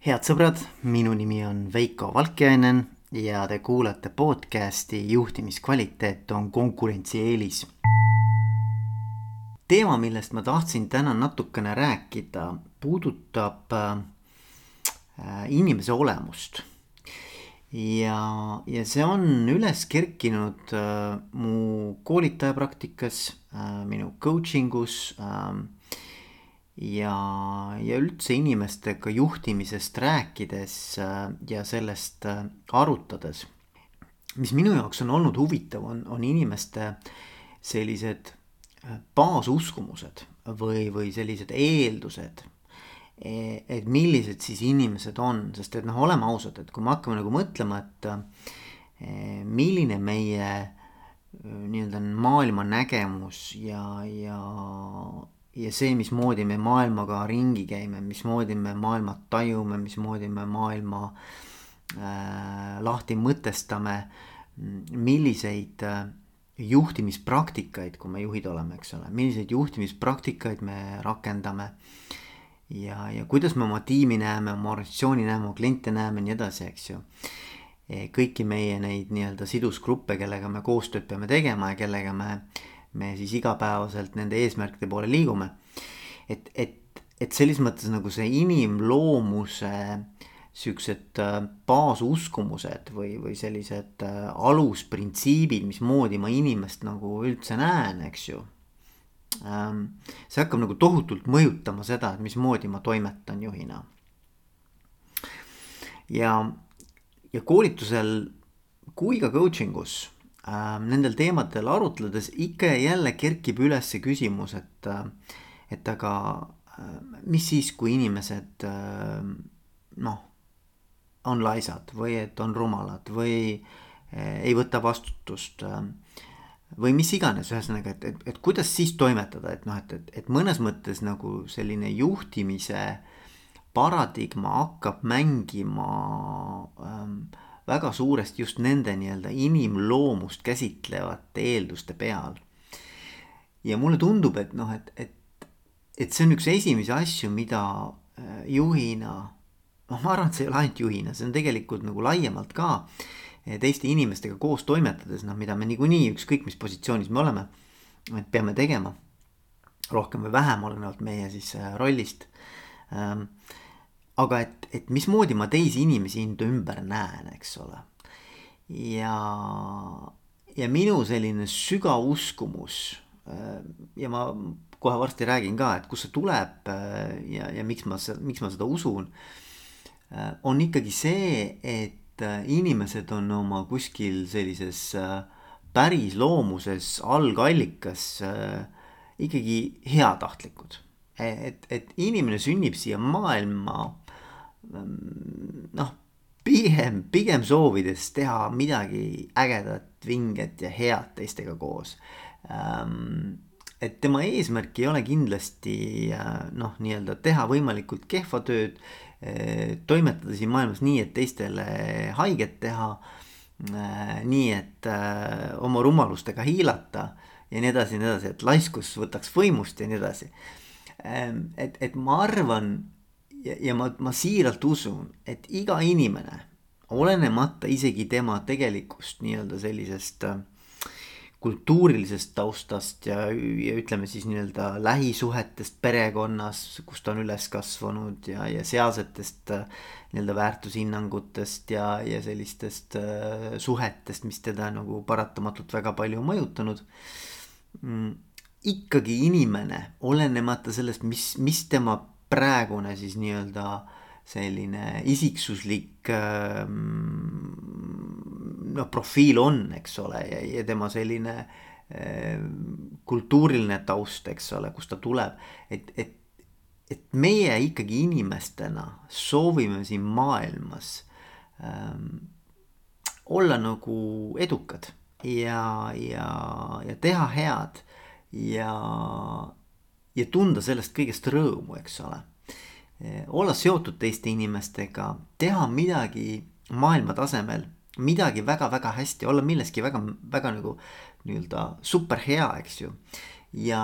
head sõbrad, minu nimi on Veiko Valkjainen ja te kuulate podcasti Juhtimiskvaliteet on konkurentsieelis. teema, millest ma tahtsin täna natukene rääkida, puudutab äh, inimese olemust. ja, ja see on üles kerkinud äh, mu koolitaja praktikas äh,, minu coaching us ja, ja üldse inimestega juhtimisest rääkides äh, ja sellest äh, arutades. mis minu jaoks on olnud huvitav, on, on inimeste sellised äh, baasuskumused või, või sellised eeldused. E, et millised siis inimesed on, sest et noh, oleme ausad, et kui me hakkame nagu mõtlema, et milline meie nii-öelda maailma nägemus ja, ja ja see, mismoodi me maailmaga ringi käime, mismoodi me maailma tajume, mismoodi me maailma äh, lahti mõtestame, milliseid äh, juhtimispraktikaid, kui me juhid oleme, eks ole, milliseid juhtimispraktikaid me rakendame. ja, ja kuidas me oma tiimi näeme, oma organisatsiooni näeme, oma kliente näeme, nii edasi, eks ju. Kõiki meie neid nii-öelda sidusgruppe, kellega me koostööd peame tegema ja kellega me äh, me siis igapäevaselt nende eesmärkide poole liigume. et, et, et selles mõttes nagu see inimloomuse siuksed äh, baasuskumused või, või sellised äh, alusprintsiibid, mismoodi ma inimest nagu üldse näen, eks ju. Ähm, see hakkab nagu tohutult mõjutama seda, et mismoodi ma toimetan juhina. ja, ja koolitusel kui ka coaching us nendel teemadel arutledes ikka ja jälle kerkib üles see küsimus, et, äh, et aga äh, mis siis, kui inimesed äh, noh, on laisad või et on rumalad või ei võta vastutust või mis iganes, ühesõnaga, et, et, et kuidas siis toimetada, et noh, et, et, et mõnes mõttes nagu selline juhtimise paradigma hakkab mängima ähm, väga suuresti just nende nii-öelda inimloomust käsitlevate eelduste peal. ja mulle tundub, et noh, et, et, et see on üks esimesi asju, mida äh, juhina, noh, ma arvan, et see ei ole ainult juhina, see on tegelikult nagu laiemalt ka äh, teiste inimestega koos toimetades, noh, mida me niikuinii ükskõik mis positsioonis me oleme, et peame tegema rohkem või vähem, olenevalt meie siis äh, rollist ähm, aga et, et mismoodi ma teisi inimesi enda ümber näen, eks ole. ja, ja minu selline sügav uskumus ja ma kohe varsti räägin ka, et kust see tuleb ja, ja miks ma, miks ma seda usun. On ikkagi see, et inimesed on oma kuskil sellises päris loomuses algallikas ikkagi heatahtlikud et, et inimene sünnib siia maailma noh, pigem, pigem soovides teha midagi ägedat, vinget ja head teistega koos. Ähm, et tema eesmärk ei ole kindlasti äh, noh, nii-öelda teha võimalikult kehva tööd, äh, toimetada siin maailmas nii, et teistele haiget teha. Äh, nii, et oma rumalustega hiilata ja nii edasi ja nii edasi, et laiskus võtaks võimust ja nii edasi. Ähm, et, et ma arvan ja, ja ma, ma siiralt usun, et iga inimene, olenemata isegi tema tegelikust nii-öelda sellisest äh, kultuurilisest taustast ja, ja ütleme siis nii-öelda lähisuhetest perekonnas, kus ta on üles kasvanud ja, ja sealsetest äh, nii-öelda väärtushinnangutest ja, ja sellistest äh, suhetest, mis teda nagu paratamatult väga palju mõjutanud mm,. ikkagi inimene, olenemata sellest, mis, mis tema praegune siis nii-öelda selline isiksuslik ähm, noh, profiil on, eks ole, ja, tema selline ähm, kultuuriline taust, eks ole, kust ta tuleb, et, et, et meie ikkagi inimestena soovime siin maailmas ähm, olla nagu edukad ja, ja, ja teha head ja, ja tunda sellest kõigest rõõmu, eks ole. olla seotud teiste inimestega, teha midagi maailma tasemel, midagi väga-väga hästi, olla milleski väga, väga nagu nii-öelda super hea, eks ju. ja,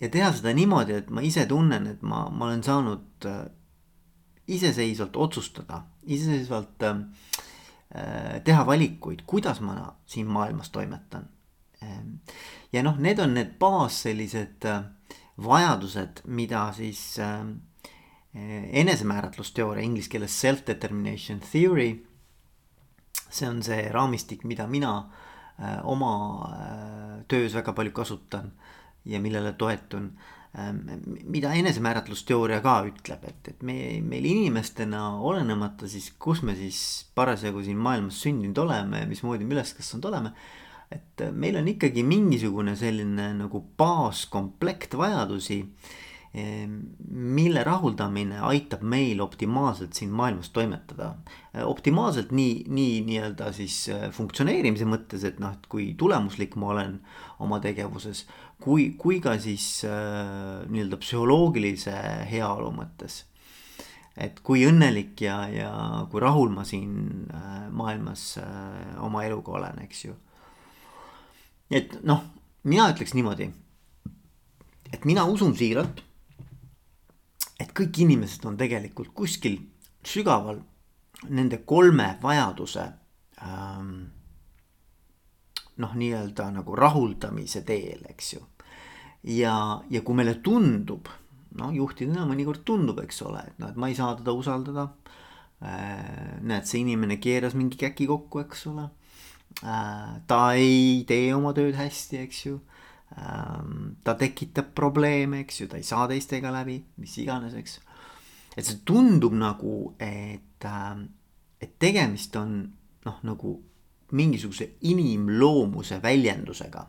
ja teha seda niimoodi, et ma ise tunnen, et ma, ma olen saanud äh, iseseisvalt otsustada, iseseisvalt äh, teha valikuid, kuidas ma siin maailmas toimetan. Ähm, ja noh, need on need baas sellised äh, vajadused, mida siis äh, enesemääratlusteooria inglise keeles self-determination theory. see on see raamistik, mida mina äh, oma äh, töös väga palju kasutan ja millele toetun ähm,. mida enesemääratlusteooria ka ütleb, et, et me, meil inimestena, olenemata siis, kus me siis parasjagu siin maailmas sündinud oleme ja mismoodi me üles kasvanud oleme et meil on ikkagi mingisugune selline nagu baaskomplekt vajadusi, ehm, mille rahuldamine aitab meil optimaalselt siin maailmas toimetada. optimaalselt nii, nii nii-öelda siis äh, funktsioneerimise mõttes, et noh, et kui tulemuslik ma olen oma tegevuses, kui, kui ka siis äh, nii-öelda psühholoogilise heaolu mõttes et kui õnnelik ja, ja kui rahul ma siin äh, maailmas oma eluga olen, eks ju et noh, mina ütleks niimoodi, et mina usun siiralt, et kõik inimesed on tegelikult kuskil sügaval nende kolme vajaduse ähm, noh, nii-öelda nagu rahuldamise teel, eks ju. ja, ja kui meile tundub, noh, juhtidena mõnikord tundub, eks ole, et noh, et ma ei saa teda usaldada äh,. näed, see inimene keeras mingi käki kokku, eks ole Äh, ta ei tee oma tööd hästi, eks ju. Ähm, ta tekitab probleeme, eks ju, ta ei saa teistega läbi, mis iganes, eks. et see tundub nagu, et, ähm, et tegemist on noh, nagu mingisuguse inimloomuse väljendusega.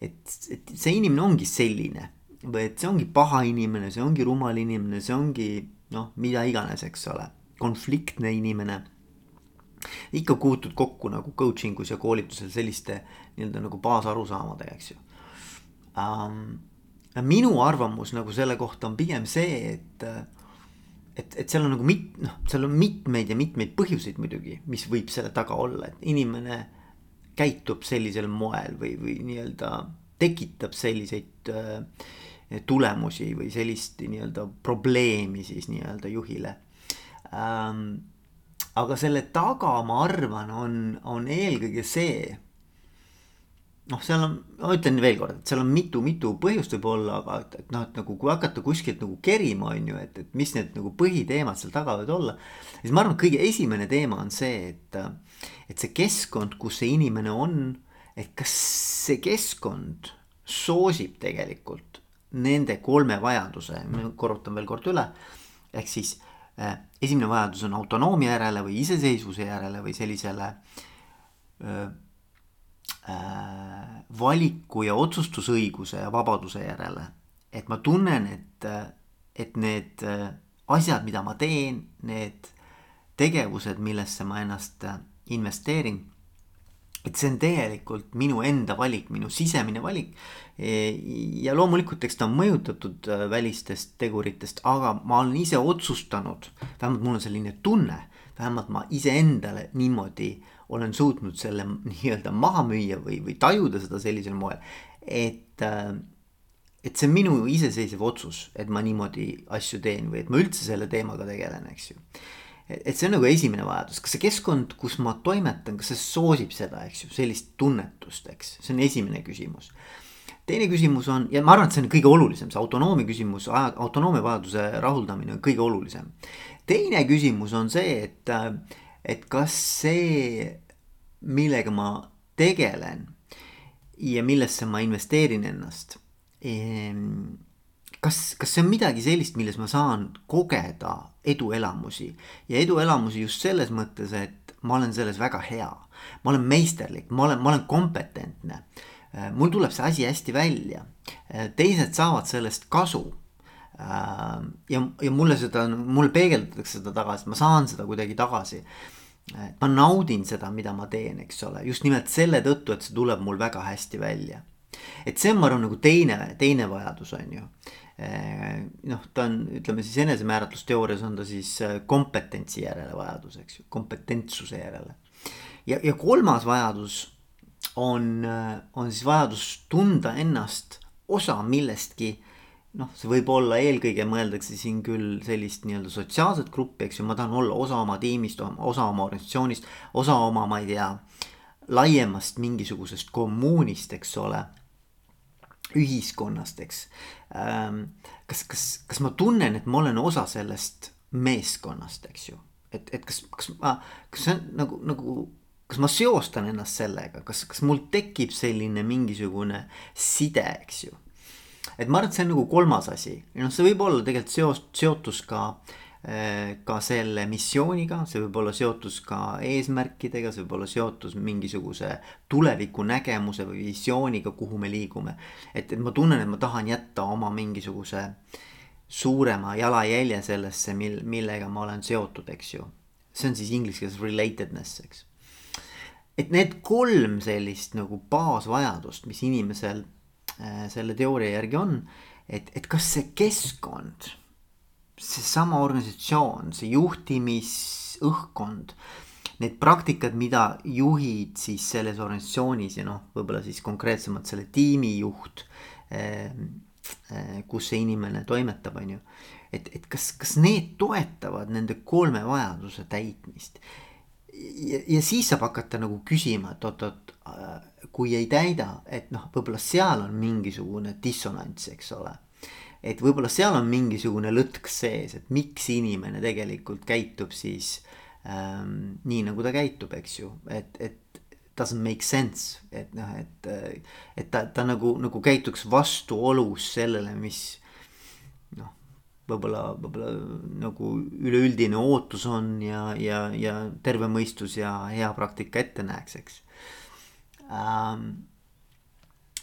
et, et see inimene ongi selline või et see ongi paha inimene, see ongi rumal inimene, see ongi noh, mida iganes, eks ole, konfliktne inimene ikka puutud kokku nagu coaching us ja koolitusel selliste nii-öelda nagu baasarusaamadega, eks ju um,. minu arvamus nagu selle kohta on pigem see, et, et, et seal on nagu mit-, noh, seal on mitmeid ja mitmeid põhjuseid muidugi, mis võib selle taga olla, et inimene käitub sellisel moel või, või nii-öelda tekitab selliseid äh, tulemusi või sellist nii-öelda probleemi siis nii-öelda juhile ähm, aga selle taga, ma arvan, on, on eelkõige see. noh, seal on, ma ütlen veel kord, et seal on mitu-mitu põhjust võib-olla, aga et, et noh, et nagu kui hakata kuskilt nagu kerima, on ju, et, et mis need nagu põhiteemad seal taga võivad olla. siis ma arvan, et kõige esimene teema on see, et, et see keskkond, kus see inimene on, et kas see keskkond soosib tegelikult nende kolme vajaduse, ma korrutan veel kord üle, ehk siis esimene vajadus on autonoomia järele või iseseisvuse järele või sellisele öö, äh, valiku ja otsustusõiguse ja vabaduse järele. et ma tunnen, et, et need asjad, mida ma teen, need tegevused, millesse ma ennast investeerin et see on tegelikult minu enda valik, minu sisemine valik. E, ja loomulikult, eks ta on mõjutatud äh, välistest teguritest, aga ma olen ise otsustanud, vähemalt mul on selline tunne, vähemalt ma iseendale niimoodi olen suutnud selle nii-öelda maha müüa või, või tajuda seda sellisel moel, et äh, et see on minu iseseisev otsus, et ma niimoodi asju teen või et ma üldse selle teemaga tegelen, eks ju et see on nagu esimene vajadus, kas see keskkond, kus ma toimetan, kas see soosib seda, eks ju, sellist tunnetust, eks, see on esimene küsimus. teine küsimus on ja ma arvan, et see on kõige olulisem, see autonoomia küsimus, autonoomia vajaduse rahuldamine on kõige olulisem. teine küsimus on see, et, et kas see, millega ma tegelen ja millesse ma investeerin ennast ehm, kas, kas see on midagi sellist, milles ma saan kogeda eduelamusi ja eduelamusi just selles mõttes, et ma olen selles väga hea. ma olen meisterlik, ma olen, ma olen kompetentne. Äh, mul tuleb see asi hästi välja, äh, teised saavad sellest kasu äh, ja, ja mulle seda, mulle peegeldatakse seda tagasi, ma saan seda kuidagi tagasi. ma naudin seda, mida ma teen, eks ole, just nimelt selle tõttu, et see tuleb mul väga hästi välja. Et see on, ma arvan, nagu teine, teine vajadus on ju Eh, noh, ta on, ütleme siis enesemääratlusteoorias on ta siis eh, kompetentsi järele vajadus, eks ju, kompetentsuse järele. ja, ja kolmas vajadus on, eh, on siis vajadus tunda ennast osa millestki, noh, see võib olla eelkõige mõeldakse siin küll sellist nii-öelda sotsiaalset gruppi, eks ju, ma tahan olla osa oma tiimist, osa oma organisatsioonist, osa oma, ma ei tea, laiemast mingisugusest kommuunist, eks ole. Ühiskonnast, eks. Ähm, kas, kas, kas ma tunnen, et ma olen osa sellest meeskonnast, eks ju, et, et kas, kas ma, kas see on nagu, nagu kas ma seostan ennast sellega, kas, kas mul tekib selline mingisugune side, eks ju? Et ma arvan, et see on nagu kolmas asi. Ja noh, see võib olla tegelikult seos, seotus ka äh, ka selle missiooniga, see võib olla seotus ka eesmärkidega, see võib olla seotus mingisuguse tulevikunägemuse või visiooniga, kuhu me liigume. et, et ma tunnen, et ma tahan jätta oma mingisuguse suurema jalajälje sellesse, mil, millega ma olen seotud, eks ju. see on siis inglise keeles relatedness, eks. et need kolm sellist nagu baasvajadust, mis inimesel Äh, selle teooria järgi on, et, et kas see keskkond, seesama organisatsioon, see juhtimisõhkkond, need praktikad, mida juhid siis selles organisatsioonis ja noh, võib-olla siis konkreetsemalt selle tiimijuht eh,, eh, kus see inimene toimetab, on ju. et, et kas, kas need toetavad nende kolme vajaduse täitmist ja, ja siis saab hakata nagu küsima, et oot-oot, kui ei täida, et noh, võib-olla seal on mingisugune dissonants, eks ole. Et võib-olla seal on mingisugune lõtk sees, et miks inimene tegelikult käitub siis ähm, nii, nagu ta käitub, eks ju, et, et doesn't make sense, et noh, et, et ta, ta nagu, nagu käituks vastuolus sellele, mis noh, võib-olla, võib-olla nagu üleüldine ootus on ja, ja, ja terve mõistus ja hea praktika ette näeks, eks ähm,.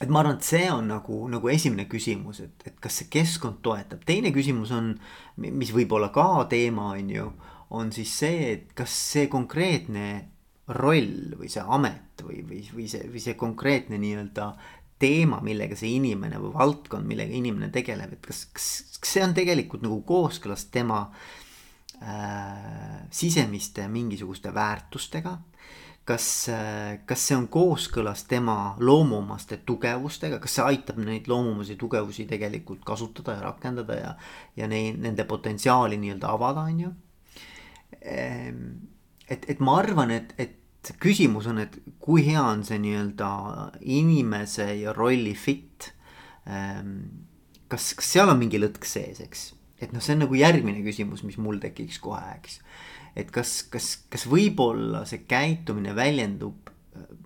Et ma arvan, et see on nagu, nagu esimene küsimus, et, et kas see keskkond toetab, teine küsimus on, mis võib olla ka teema, on ju, on siis see, et kas see konkreetne roll või see amet või, või, või see, või see konkreetne nii-öelda teema, millega see inimene või valdkond, millega inimene tegeleb, et kas, kas, kas see on tegelikult nagu kooskõlas tema äh, sisemiste mingisuguste väärtustega kas, kas see on kooskõlas tema loomuomaste tugevustega, kas see aitab neid loomumasi tugevusi tegelikult kasutada ja rakendada ja, ja neid, nende potentsiaali nii-öelda avada, on ju. Ehm, et, et ma arvan, et, et küsimus on, et kui hea on see nii-öelda inimese ja rolli fit. Ehm, kas, kas seal on mingi lõtk sees, eks, et noh, see on nagu järgmine küsimus, mis mul tekiks kohe, eks et kas, kas, kas võib-olla see käitumine väljendub,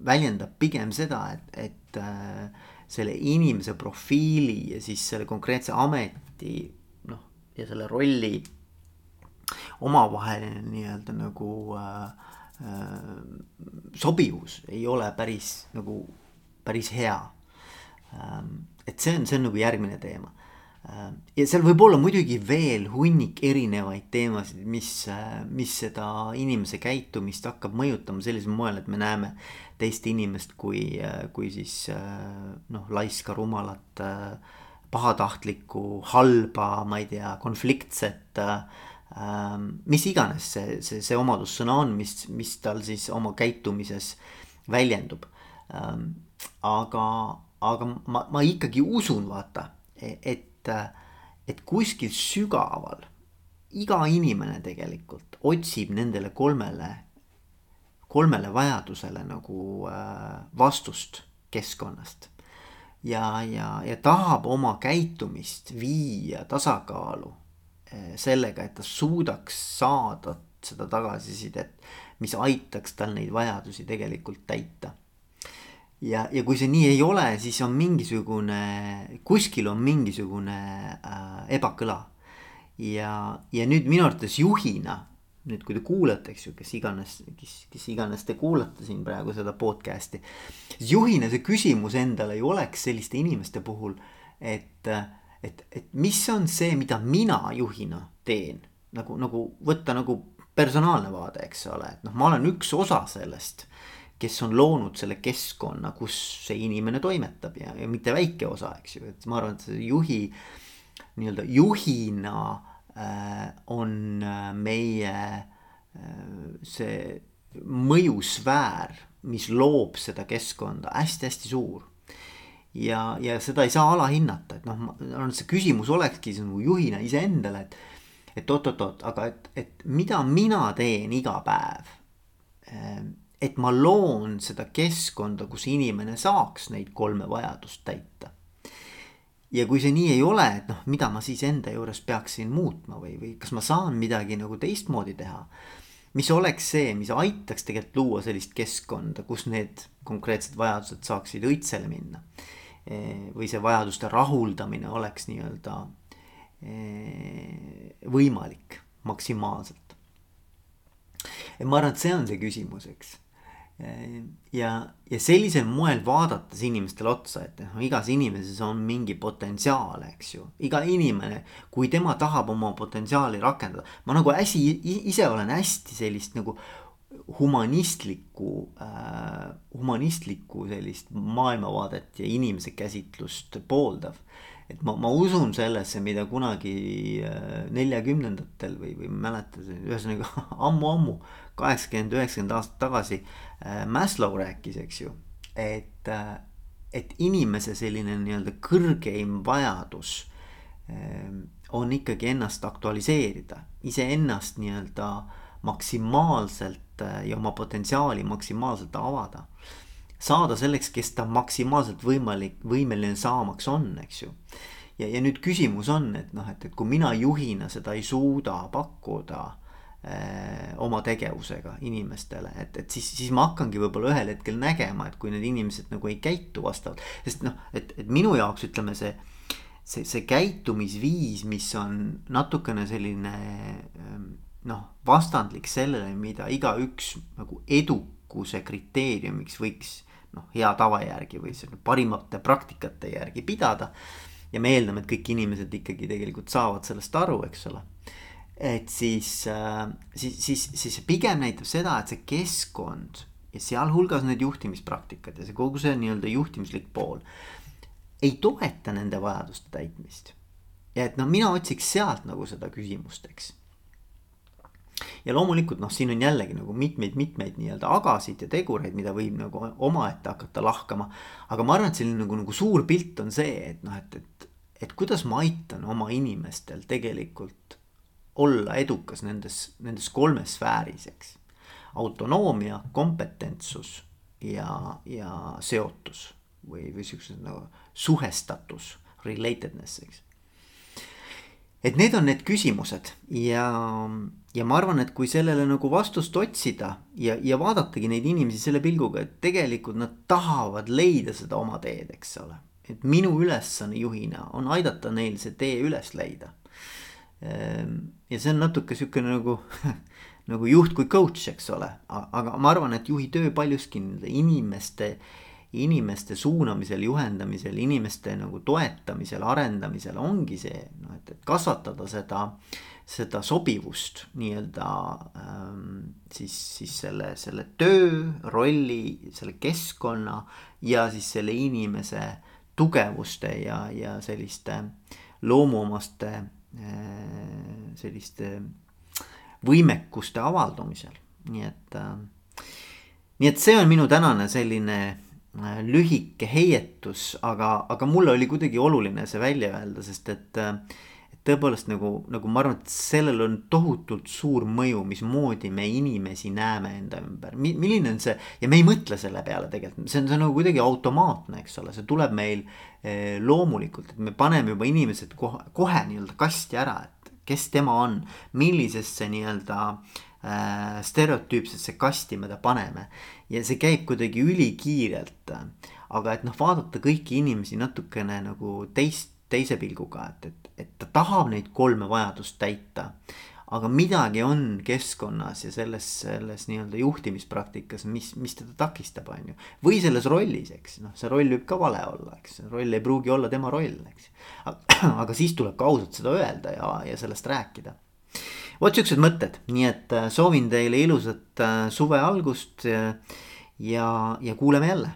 väljendab pigem seda, et, et äh, selle inimese profiili ja siis selle konkreetse ameti noh, ja selle rolli omavaheline nii-öelda nagu äh, äh, sobivus ei ole päris nagu, päris hea ähm,. et see on, see on nagu järgmine teema ja seal võib olla muidugi veel hunnik erinevaid teemasid, mis, äh, mis seda inimese käitumist hakkab mõjutama sellisel moel, et me näeme teist inimest kui, äh, kui siis noh, laiska, rumalat, pahatahtlikku, halba, ma ei tea, konfliktset mis iganes see, see, see omadussõna on, mis, mis tal siis oma käitumises väljendub. aga, aga ma, ma ikkagi usun, vaata, et et, et kuskil sügaval iga inimene tegelikult otsib nendele kolmele, kolmele vajadusele nagu äh, vastust keskkonnast. ja, ja, ja tahab oma käitumist viia tasakaalu äh, sellega, et ta suudaks saada seda tagasisidet, mis aitaks tal neid vajadusi tegelikult täita ja, ja kui see nii ei ole, siis on mingisugune, kuskil on mingisugune äh, ebakõla. ja, ja nüüd minu arvates juhina, nüüd kui te kuulate, eks ju, kes iganes, kes, kes iganes te kuulate siin praegu seda podcast'i. siis juhina see küsimus endale ju oleks selliste inimeste puhul, et, et, et mis on see, mida mina juhina teen. nagu, nagu võtta nagu personaalne vaade, eks ole, et noh, ma olen üks osa sellest kes on loonud selle keskkonna, kus see inimene toimetab ja, ja mitte väike osa, eks ju, et ma arvan, et juhi nii-öelda juhina äh, on äh, meie äh, see mõjusfäär, mis loob seda keskkonda hästi-hästi suur. ja, ja seda ei saa alahinnata, et noh, ma arvan, et see küsimus olekski nagu juhina iseendale, et. et oot-oot-oot, aga et, et mida mina teen iga päev. Ehm, et ma loon seda keskkonda, kus inimene saaks neid kolme vajadust täita. ja kui see nii ei ole, et noh, mida ma siis enda juures peaksin muutma või, või kas ma saan midagi nagu teistmoodi teha mis oleks see, mis aitaks tegelikult luua sellist keskkonda, kus need konkreetsed vajadused saaksid õitsele minna. Eh, või see vajaduste rahuldamine oleks nii-öelda eh, võimalik maksimaalselt. ma arvan, et see on see küsimus, eks ja, ja sellisel moel vaadates inimestele otsa, et noh, igas inimeses on mingi potentsiaal, eks ju. iga inimene, kui tema tahab oma potentsiaali rakendada, ma nagu hästi, ise olen hästi sellist nagu humanistlikku äh,, humanistlikku sellist maailmavaadet ja inimese käsitlust pooldav. Et ma, ma usun sellesse, mida kunagi äh, neljakümnendatel või, või ma ei mäleta, ühesõnaga ammu-ammu, kaheksakümmend, üheksakümmend aastat tagasi äh, Maslow rääkis, eks ju, et äh,, et inimese selline nii-öelda kõrgeim vajadus äh, on ikkagi ennast aktualiseerida, iseennast nii-öelda maksimaalselt ja oma potentsiaali maksimaalselt avada. Saada selleks, kes ta maksimaalselt võimalik, võimeline saamaks on, eks ju. ja, ja nüüd küsimus on, et noh, et, et kui mina juhina seda ei suuda pakkuda äh, oma tegevusega inimestele, et, et siis, siis ma hakkangi võib-olla ühel hetkel nägema, et kui need inimesed nagu ei käitu vastavalt, sest noh, et, et minu jaoks ütleme see see, see käitumisviis, mis on natukene selline ähm, noh, vastandlik sellele, mida igaüks nagu edukuse kriteeriumiks võiks noh, hea tava järgi või parimate praktikate järgi pidada. ja me eeldame, et kõik inimesed ikkagi tegelikult saavad sellest aru, eks ole. et siis, äh, siis, siis, siis pigem näitab seda, et see keskkond ja sealhulgas need juhtimispraktikad ja see kogu see nii-öelda juhtimislik pool ei toeta nende vajaduste täitmist. ja et noh, mina otsiks sealt nagu seda küsimust, eks ja loomulikult noh, siin on jällegi nagu mitmeid-mitmeid nii-öelda agasid ja tegureid, mida võib nagu omaette hakata lahkama. aga ma arvan, et selline nagu, nagu suur pilt on see, et noh, et, et, et kuidas ma aitan oma inimestel tegelikult olla edukas nendes, nendes kolmes sfääris, eks. autonoomia, kompetentsus ja, ja seotus või, või siuksed nagu suhestatus, relatedness, eks et need on need küsimused ja, ja ma arvan, et kui sellele nagu vastust otsida ja, ja vaadatagi neid inimesi selle pilguga, et tegelikult nad tahavad leida seda oma teed, eks ole. et minu ülesanne juhina on aidata neil see tee üles leida. Ehm, ja see on natuke sihukene nagu nagu juht kui coach, eks ole, aga ma arvan, et juhi töö paljuski inimeste inimeste suunamisel, juhendamisel, inimeste nagu toetamisel, arendamisel ongi see, noh, et, et kasvatada seda, seda sobivust nii-öelda ähm, siis, siis selle, selle töö, rolli, selle keskkonna ja siis selle inimese tugevuste ja, ja selliste loomuomaste äh, selliste võimekuste avaldumisel, nii et äh, nii et see on minu tänane selline lühike heietus, aga, aga mulle oli kuidagi oluline see välja öelda, sest et, et tõepoolest nagu, nagu ma arvan, et sellel on tohutult suur mõju, mismoodi me inimesi näeme enda ümber, milline on see ja me ei mõtle selle peale tegelikult, see on, see on nagu kuidagi automaatne, eks ole, see tuleb meil eh, loomulikult, et me paneme juba inimesed kohe, kohe nii-öelda kasti ära, et kes tema on, millisesse nii-öelda äh, stereotüüpsesse kasti me ta paneme ja see käib kuidagi ülikiirelt. aga et noh, vaadata kõiki inimesi natukene nagu teist, teise pilguga, et, et, et ta tahab neid kolme vajadust täita. aga midagi on keskkonnas ja selles, selles nii-öelda juhtimispraktikas, mis, mis teda takistab, on ju. või selles rollis, eks noh, see roll võib ka vale olla, eks, roll ei pruugi olla tema roll, eks. aga siis tuleb ka ausalt seda öelda ja, ja sellest rääkida vot siuksed mõtted, nii et äh, soovin teile ilusat äh, suve algust ja, ja kuuleme jälle